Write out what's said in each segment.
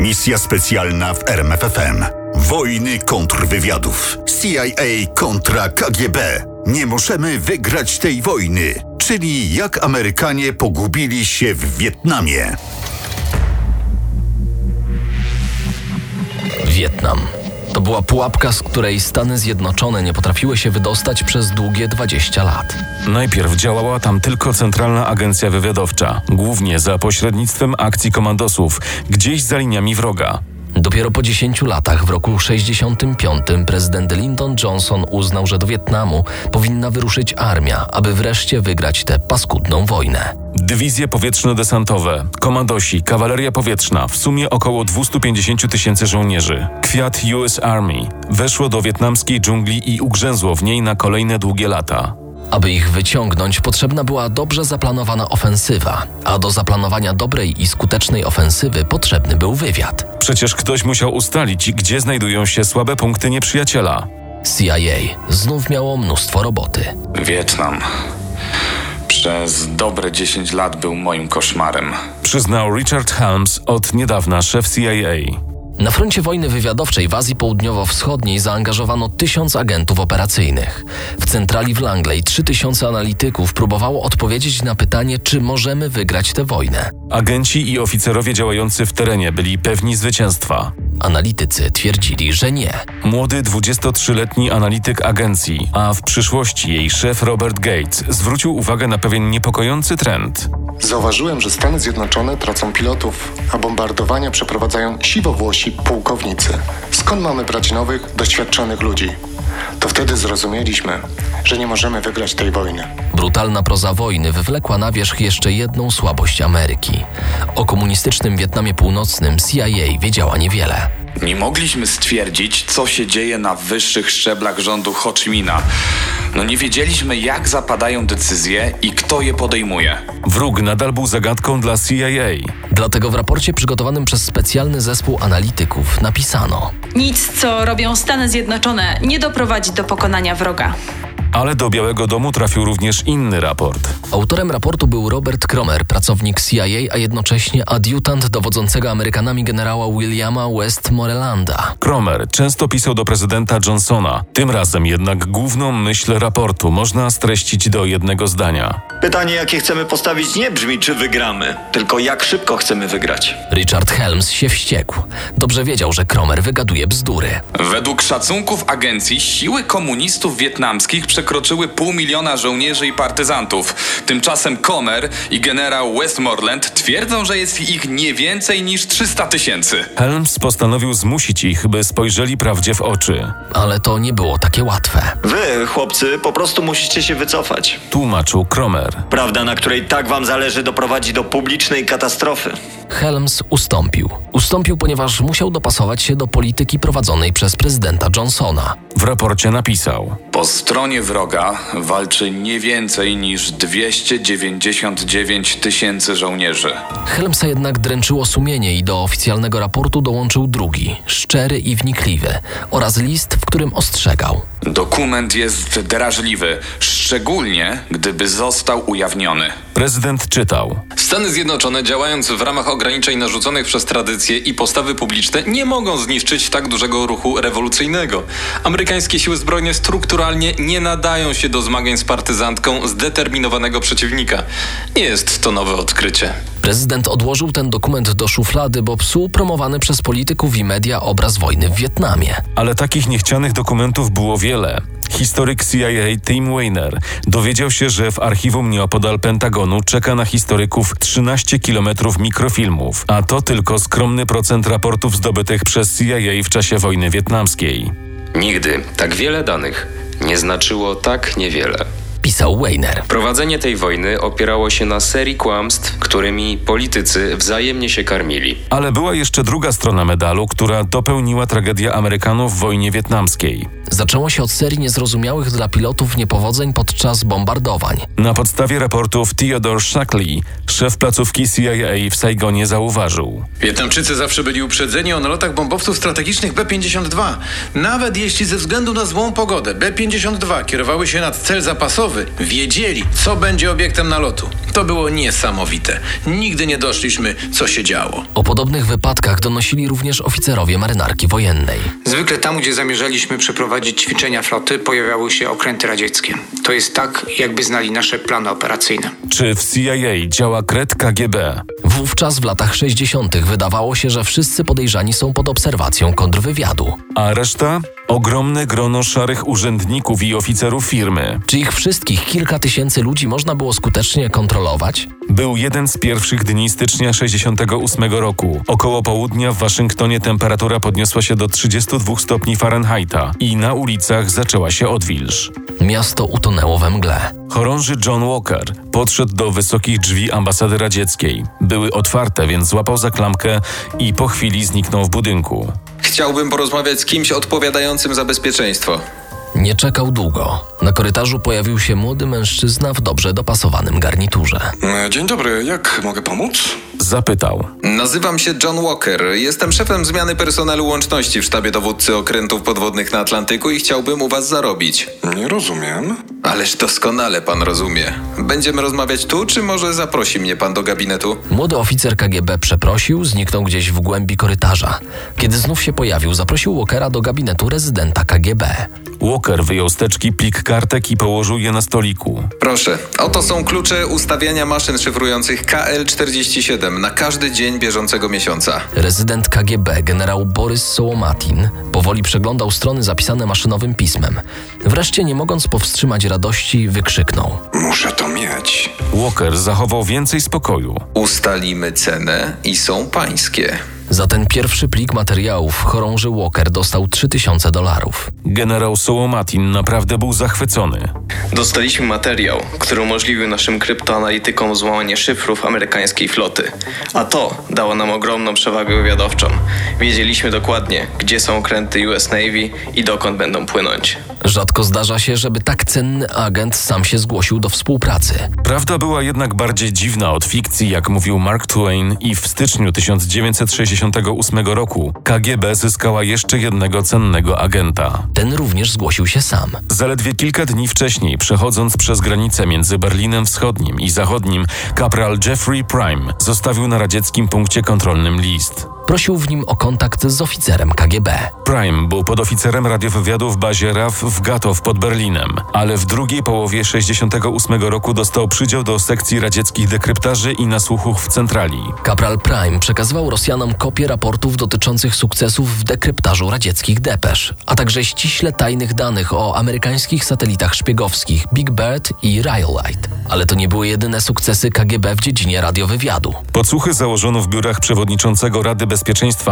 Misja specjalna w RMFFM. Wojny kontrwywiadów. CIA kontra KGB. Nie możemy wygrać tej wojny. Czyli jak Amerykanie pogubili się w Wietnamie. Wietnam. To była pułapka, z której Stany Zjednoczone nie potrafiły się wydostać przez długie 20 lat. Najpierw działała tam tylko Centralna Agencja Wywiadowcza, głównie za pośrednictwem akcji komandosów, gdzieś za liniami wroga. Dopiero po 10 latach, w roku 65, prezydent Lyndon Johnson uznał, że do Wietnamu powinna wyruszyć armia, aby wreszcie wygrać tę paskudną wojnę. Dywizje powietrzno-desantowe, komandosi, kawaleria powietrzna, w sumie około 250 tysięcy żołnierzy. Kwiat US Army weszło do wietnamskiej dżungli i ugrzęzło w niej na kolejne długie lata. Aby ich wyciągnąć, potrzebna była dobrze zaplanowana ofensywa, a do zaplanowania dobrej i skutecznej ofensywy potrzebny był wywiad. Przecież ktoś musiał ustalić, gdzie znajdują się słabe punkty nieprzyjaciela. CIA znów miało mnóstwo roboty. Wietnam. Przez dobre 10 lat był moim koszmarem. Przyznał Richard Helms, od niedawna szef CIA. Na froncie wojny wywiadowczej w Azji Południowo-Wschodniej zaangażowano tysiąc agentów operacyjnych. W centrali w Langley 3000 analityków próbowało odpowiedzieć na pytanie, czy możemy wygrać tę wojnę. Agenci i oficerowie działający w terenie byli pewni zwycięstwa. Analitycy twierdzili, że nie. Młody 23-letni analityk agencji, a w przyszłości jej szef Robert Gates zwrócił uwagę na pewien niepokojący trend. Zauważyłem, że Stany Zjednoczone tracą pilotów, a bombardowania przeprowadzają siwowłosi pułkownicy. Skąd mamy brać nowych, doświadczonych ludzi? To wtedy zrozumieliśmy, że nie możemy wygrać tej wojny. Brutalna proza wojny wywlekła na wierzch jeszcze jedną słabość Ameryki. O komunistycznym Wietnamie Północnym CIA wiedziała niewiele. Nie mogliśmy stwierdzić, co się dzieje na wyższych szczeblach rządu Ho Chi Minha. No nie wiedzieliśmy, jak zapadają decyzje i kto je podejmuje. Wróg nadal był zagadką dla CIA. Dlatego w raporcie przygotowanym przez specjalny zespół analityków napisano: Nic, co robią Stany Zjednoczone, nie doprowadzi do pokonania wroga. Ale do Białego Domu trafił również inny raport. Autorem raportu był Robert Cromer, pracownik CIA, a jednocześnie adiutant dowodzącego Amerykanami generała Williama Westmorelanda. Cromer często pisał do prezydenta Johnsona. Tym razem jednak główną myśl raportu można streścić do jednego zdania. Pytanie, jakie chcemy postawić, nie brzmi, czy wygramy, tylko jak szybko chcemy wygrać. Richard Helms się wściekł. Dobrze wiedział, że Cromer wygaduje bzdury. Według szacunków agencji siły komunistów wietnamskich przekroczyły pół miliona żołnierzy i partyzantów. Tymczasem Comer i generał Westmoreland twierdzą, że jest ich nie więcej niż 300 tysięcy. Helms postanowił zmusić ich, by spojrzeli prawdzie w oczy. Ale to nie było takie łatwe. Wy, chłopcy, po prostu musicie się wycofać. Tłumaczył Cromer. Prawda, na której tak wam zależy, doprowadzi do publicznej katastrofy. Helms ustąpił. Ustąpił, ponieważ musiał dopasować się do polityki prowadzonej przez prezydenta Johnsona. W raporcie napisał: Po stronie wroga walczy nie więcej niż 299 tysięcy żołnierzy. Helmsa jednak dręczyło sumienie i do oficjalnego raportu dołączył drugi, szczery i wnikliwy, oraz list, w którym ostrzegał. Dokument jest drażliwy, szczególnie gdyby został ujawniony. Prezydent czytał. Stany Zjednoczone, działając w ramach ograniczeń narzuconych przez tradycje i postawy publiczne, nie mogą zniszczyć tak dużego ruchu rewolucyjnego. Amerykańskie siły zbrojne strukturalnie nie nadają się do zmagań z partyzantką zdeterminowanego przeciwnika. Nie jest to nowe odkrycie. Prezydent odłożył ten dokument do szuflady, bo psuł promowany przez polityków i media obraz wojny w Wietnamie. Ale takich niechcianych dokumentów było wiele. Historyk CIA Tim Weiner dowiedział się, że w archiwum nieopodal Pentagonu czeka na historyków 13 kilometrów mikrofilmów, a to tylko skromny procent raportów zdobytych przez CIA w czasie wojny wietnamskiej. Nigdy tak wiele danych nie znaczyło tak niewiele. Napisał Weiner. Prowadzenie tej wojny opierało się na serii kłamstw, którymi politycy wzajemnie się karmili. Ale była jeszcze druga strona medalu, która dopełniła tragedię Amerykanów w wojnie wietnamskiej. Zaczęło się od serii niezrozumiałych dla pilotów niepowodzeń podczas bombardowań. Na podstawie raportów Theodore Shackley, szef placówki CIA w Saigonie zauważył. Wietnamczycy zawsze byli uprzedzeni o nalotach bombowców strategicznych B-52. Nawet jeśli ze względu na złą pogodę B-52 kierowały się nad cel zapasowy, wiedzieli, co będzie obiektem nalotu. To było niesamowite. Nigdy nie doszliśmy, co się działo. O podobnych wypadkach donosili również oficerowie marynarki wojennej. Zwykle tam, gdzie zamierzaliśmy przeprowadzić ćwiczenia floty, pojawiały się okręty radzieckie. To jest tak, jakby znali nasze plany operacyjne. Czy w CIA działa kret KGB? Wówczas w latach 60. wydawało się, że wszyscy podejrzani są pod obserwacją kontrwywiadu. A reszta? Ogromne grono szarych urzędników i oficerów firmy. Czy ich wszystkich kilka tysięcy ludzi można było skutecznie kontrolować? Był jeden z pierwszych dni stycznia 68 roku. Około południa w Waszyngtonie temperatura podniosła się do 32 stopni Fahrenheita i na ulicach zaczęła się odwilż. Miasto utonęło we mgle. Chorąży John Walker podszedł do wysokich drzwi ambasady radzieckiej. Były otwarte, więc złapał za klamkę i po chwili zniknął w budynku. Chciałbym porozmawiać z kimś odpowiadającym za bezpieczeństwo. Nie czekał długo. Na korytarzu pojawił się młody mężczyzna w dobrze dopasowanym garniturze. Dzień dobry, jak mogę pomóc? Zapytał. Nazywam się John Walker. Jestem szefem zmiany personelu łączności w sztabie dowódcy okrętów podwodnych na Atlantyku i chciałbym u was zarobić. Nie rozumiem. Ależ doskonale pan rozumie. Będziemy rozmawiać tu, czy może zaprosi mnie pan do gabinetu? Młody oficer KGB przeprosił, zniknął gdzieś w głębi korytarza. Kiedy znów się pojawił, zaprosił Walkera do gabinetu rezydenta KGB. Walker wyjął z teczki plik kartek i położył je na stoliku. Proszę, oto są klucze ustawiania maszyn szyfrujących KL47 na każdy dzień bieżącego miesiąca. Rezydent KGB, generał Borys Sołomatin, powoli przeglądał strony zapisane maszynowym pismem. Wreszcie, nie mogąc powstrzymać radości, wykrzyknął: Muszę to mieć. Walker zachował więcej spokoju. Ustalimy cenę i są pańskie. Za ten pierwszy plik materiałów chorąży Walker dostał 3000 dolarów. Generał Sołomatin naprawdę był zachwycony. Dostaliśmy materiał, który umożliwił naszym kryptoanalitykom złamanie szyfrów amerykańskiej floty. A to dało nam ogromną przewagę wywiadowczą. Wiedzieliśmy dokładnie, gdzie są okręty US Navy i dokąd będą płynąć. Rzadko zdarza się, żeby tak cenny agent sam się zgłosił do współpracy. Prawda była jednak bardziej dziwna od fikcji, jak mówił Mark Twain, i w styczniu 1968 roku KGB zyskała jeszcze jednego cennego agenta. Ten również zgłosił się sam. Zaledwie kilka dni wcześniej, przechodząc przez granicę między Berlinem Wschodnim i Zachodnim, kapral Jeffrey Prime zostawił na radzieckim punkcie kontrolnym list. Prosił w nim o kontakt z oficerem KGB. Prime był podoficerem radiowywiadu w bazie RAF w Gatow pod Berlinem, ale w drugiej połowie 68 roku dostał przydział do sekcji radzieckich dekryptaży i nasłuchów w centrali. Kapral Prime przekazywał Rosjanom kopie raportów dotyczących sukcesów w dekryptażu radzieckich depesz, a także ściśle tajnych danych o amerykańskich satelitach szpiegowskich Big Bird i Rhyolite. Ale to nie były jedyne sukcesy KGB w dziedzinie radiowywiadu. Podsłuchy założono w biurach przewodniczącego Rady Bezpieczeństwa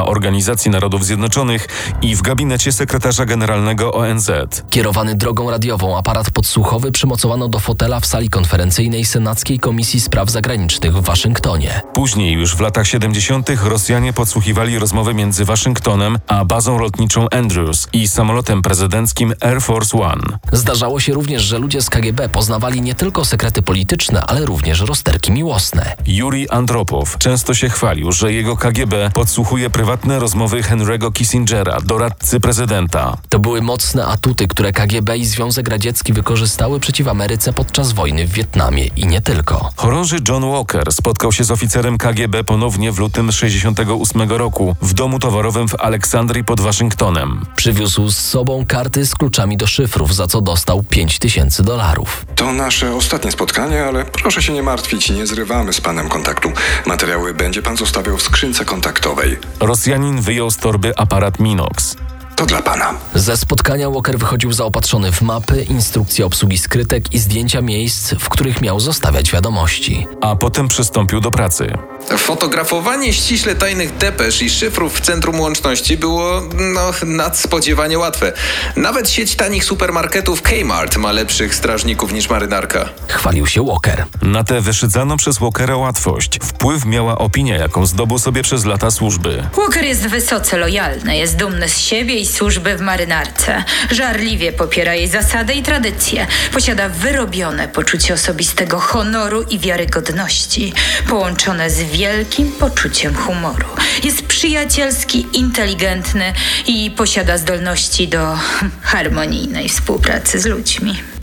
Organizacji Narodów Zjednoczonych i w gabinecie sekretarza generalnego ONZ. Kierowany drogą radiową aparat podsłuchowy przymocowano do fotela w sali konferencyjnej Senackiej Komisji Spraw Zagranicznych w Waszyngtonie. Później, już w latach 70., Rosjanie podsłuchiwali rozmowy między Waszyngtonem a bazą lotniczą Andrews i samolotem prezydenckim Air Force One. Zdarzało się również, że ludzie z KGB poznawali nie tylko sekrety polityczne, ale również rozterki miłosne. Yuri Andropow często się chwalił, że jego KGB podsłuchuje prywatne rozmowy Henry'ego Kissingera, doradcy prezydenta. To były mocne atuty, które KGB i Związek Radziecki wykorzystały przeciw Ameryce podczas wojny w Wietnamie i nie tylko. Chorąży John Walker spotkał się z oficerem KGB ponownie w lutym 68 roku w domu towarowym w Aleksandrii pod Waszyngtonem. Przywiózł z sobą karty z kluczami do szyfrów, za co dostał 5000 dolarów. To nasze ostatnie spotkanie, ale proszę się nie martwić, nie zrywamy z panem kontaktu. Materiały będzie pan zostawiał w skrzynce kontaktowej. Rosjanin wyjął z torby aparat Minox. To dla pana. Ze spotkania Walker wychodził zaopatrzony w mapy, instrukcje obsługi skrytek i zdjęcia miejsc, w których miał zostawiać wiadomości. A potem przystąpił do pracy. Fotografowanie ściśle tajnych depesz i szyfrów w centrum łączności było, no, nadspodziewanie łatwe. Nawet sieć tanich supermarketów Kmart ma lepszych strażników niż marynarka. Chwalił się Walker. Na tę wyszydzaną przez Walkera łatwość wpływ miała opinia, jaką zdobył sobie przez lata służby. Walker jest wysoce lojalny, jest dumny z siebie i służby w marynarce. Żarliwie popiera jej zasady i tradycje. Posiada wyrobione poczucie osobistego honoru i wiarygodności, połączone z wielkim poczuciem humoru. Jest przyjacielski, inteligentny i posiada zdolności do harmonijnej współpracy z ludźmi.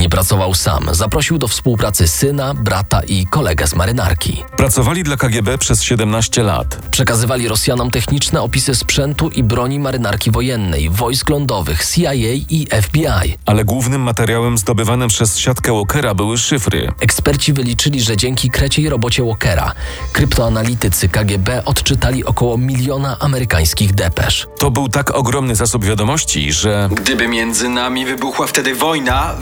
Nie pracował sam, zaprosił do współpracy syna, brata i kolegę z marynarki. Pracowali dla KGB przez 17 lat. Przekazywali Rosjanom techniczne opisy sprzętu i broni marynarki wojennej, wojsk lądowych, CIA i FBI. Ale głównym materiałem zdobywanym przez siatkę Walkera były szyfry. Eksperci wyliczyli, że dzięki kreciej robocie Walkera kryptoanalitycy KGB odczytali około miliona amerykańskich depesz. To był tak ogromny zasób wiadomości, że Gdyby między nami wybuchła wtedy wojna,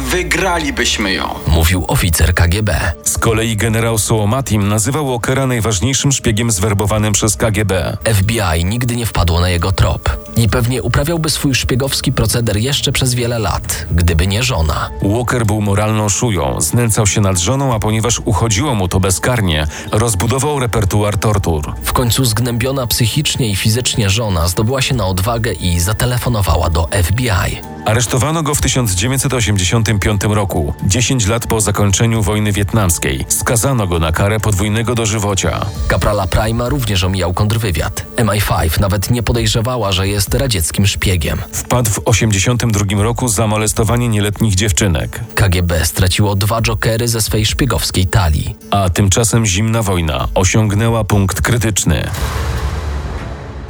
wygralibyśmy ją. Mówił oficer KGB. z kolei generał Sołomatim nazywał Walkera najważniejszym szpiegiem zwerbowanym przez KGB. FBI nigdy nie wpadło na jego trop i pewnie uprawiałby swój szpiegowski proceder jeszcze przez wiele lat, gdyby nie żona. Walker był moralną szują, znęcał się nad żoną, a ponieważ uchodziło mu to bezkarnie, rozbudował repertuar tortur. W końcu zgnębiona psychicznie i fizycznie żona zdobyła się na odwagę i zatelefonowała do FBI. Aresztowano go w 1985 roku, 10 lat po zakończeniu wojny wietnamskiej. Skazano go na karę podwójnego dożywocia. Kaprala Prima również omijał kontrwywiad. MI5 nawet nie podejrzewała, że jest radzieckim szpiegiem. Wpadł w 1982 roku za molestowanie nieletnich dziewczynek. KGB straciło dwa jokery ze swej szpiegowskiej talii. A tymczasem zimna wojna osiągnęła punkt krytyczny.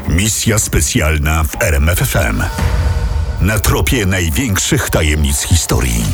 Misja specjalna w RMFFM. Na tropie największych tajemnic historii.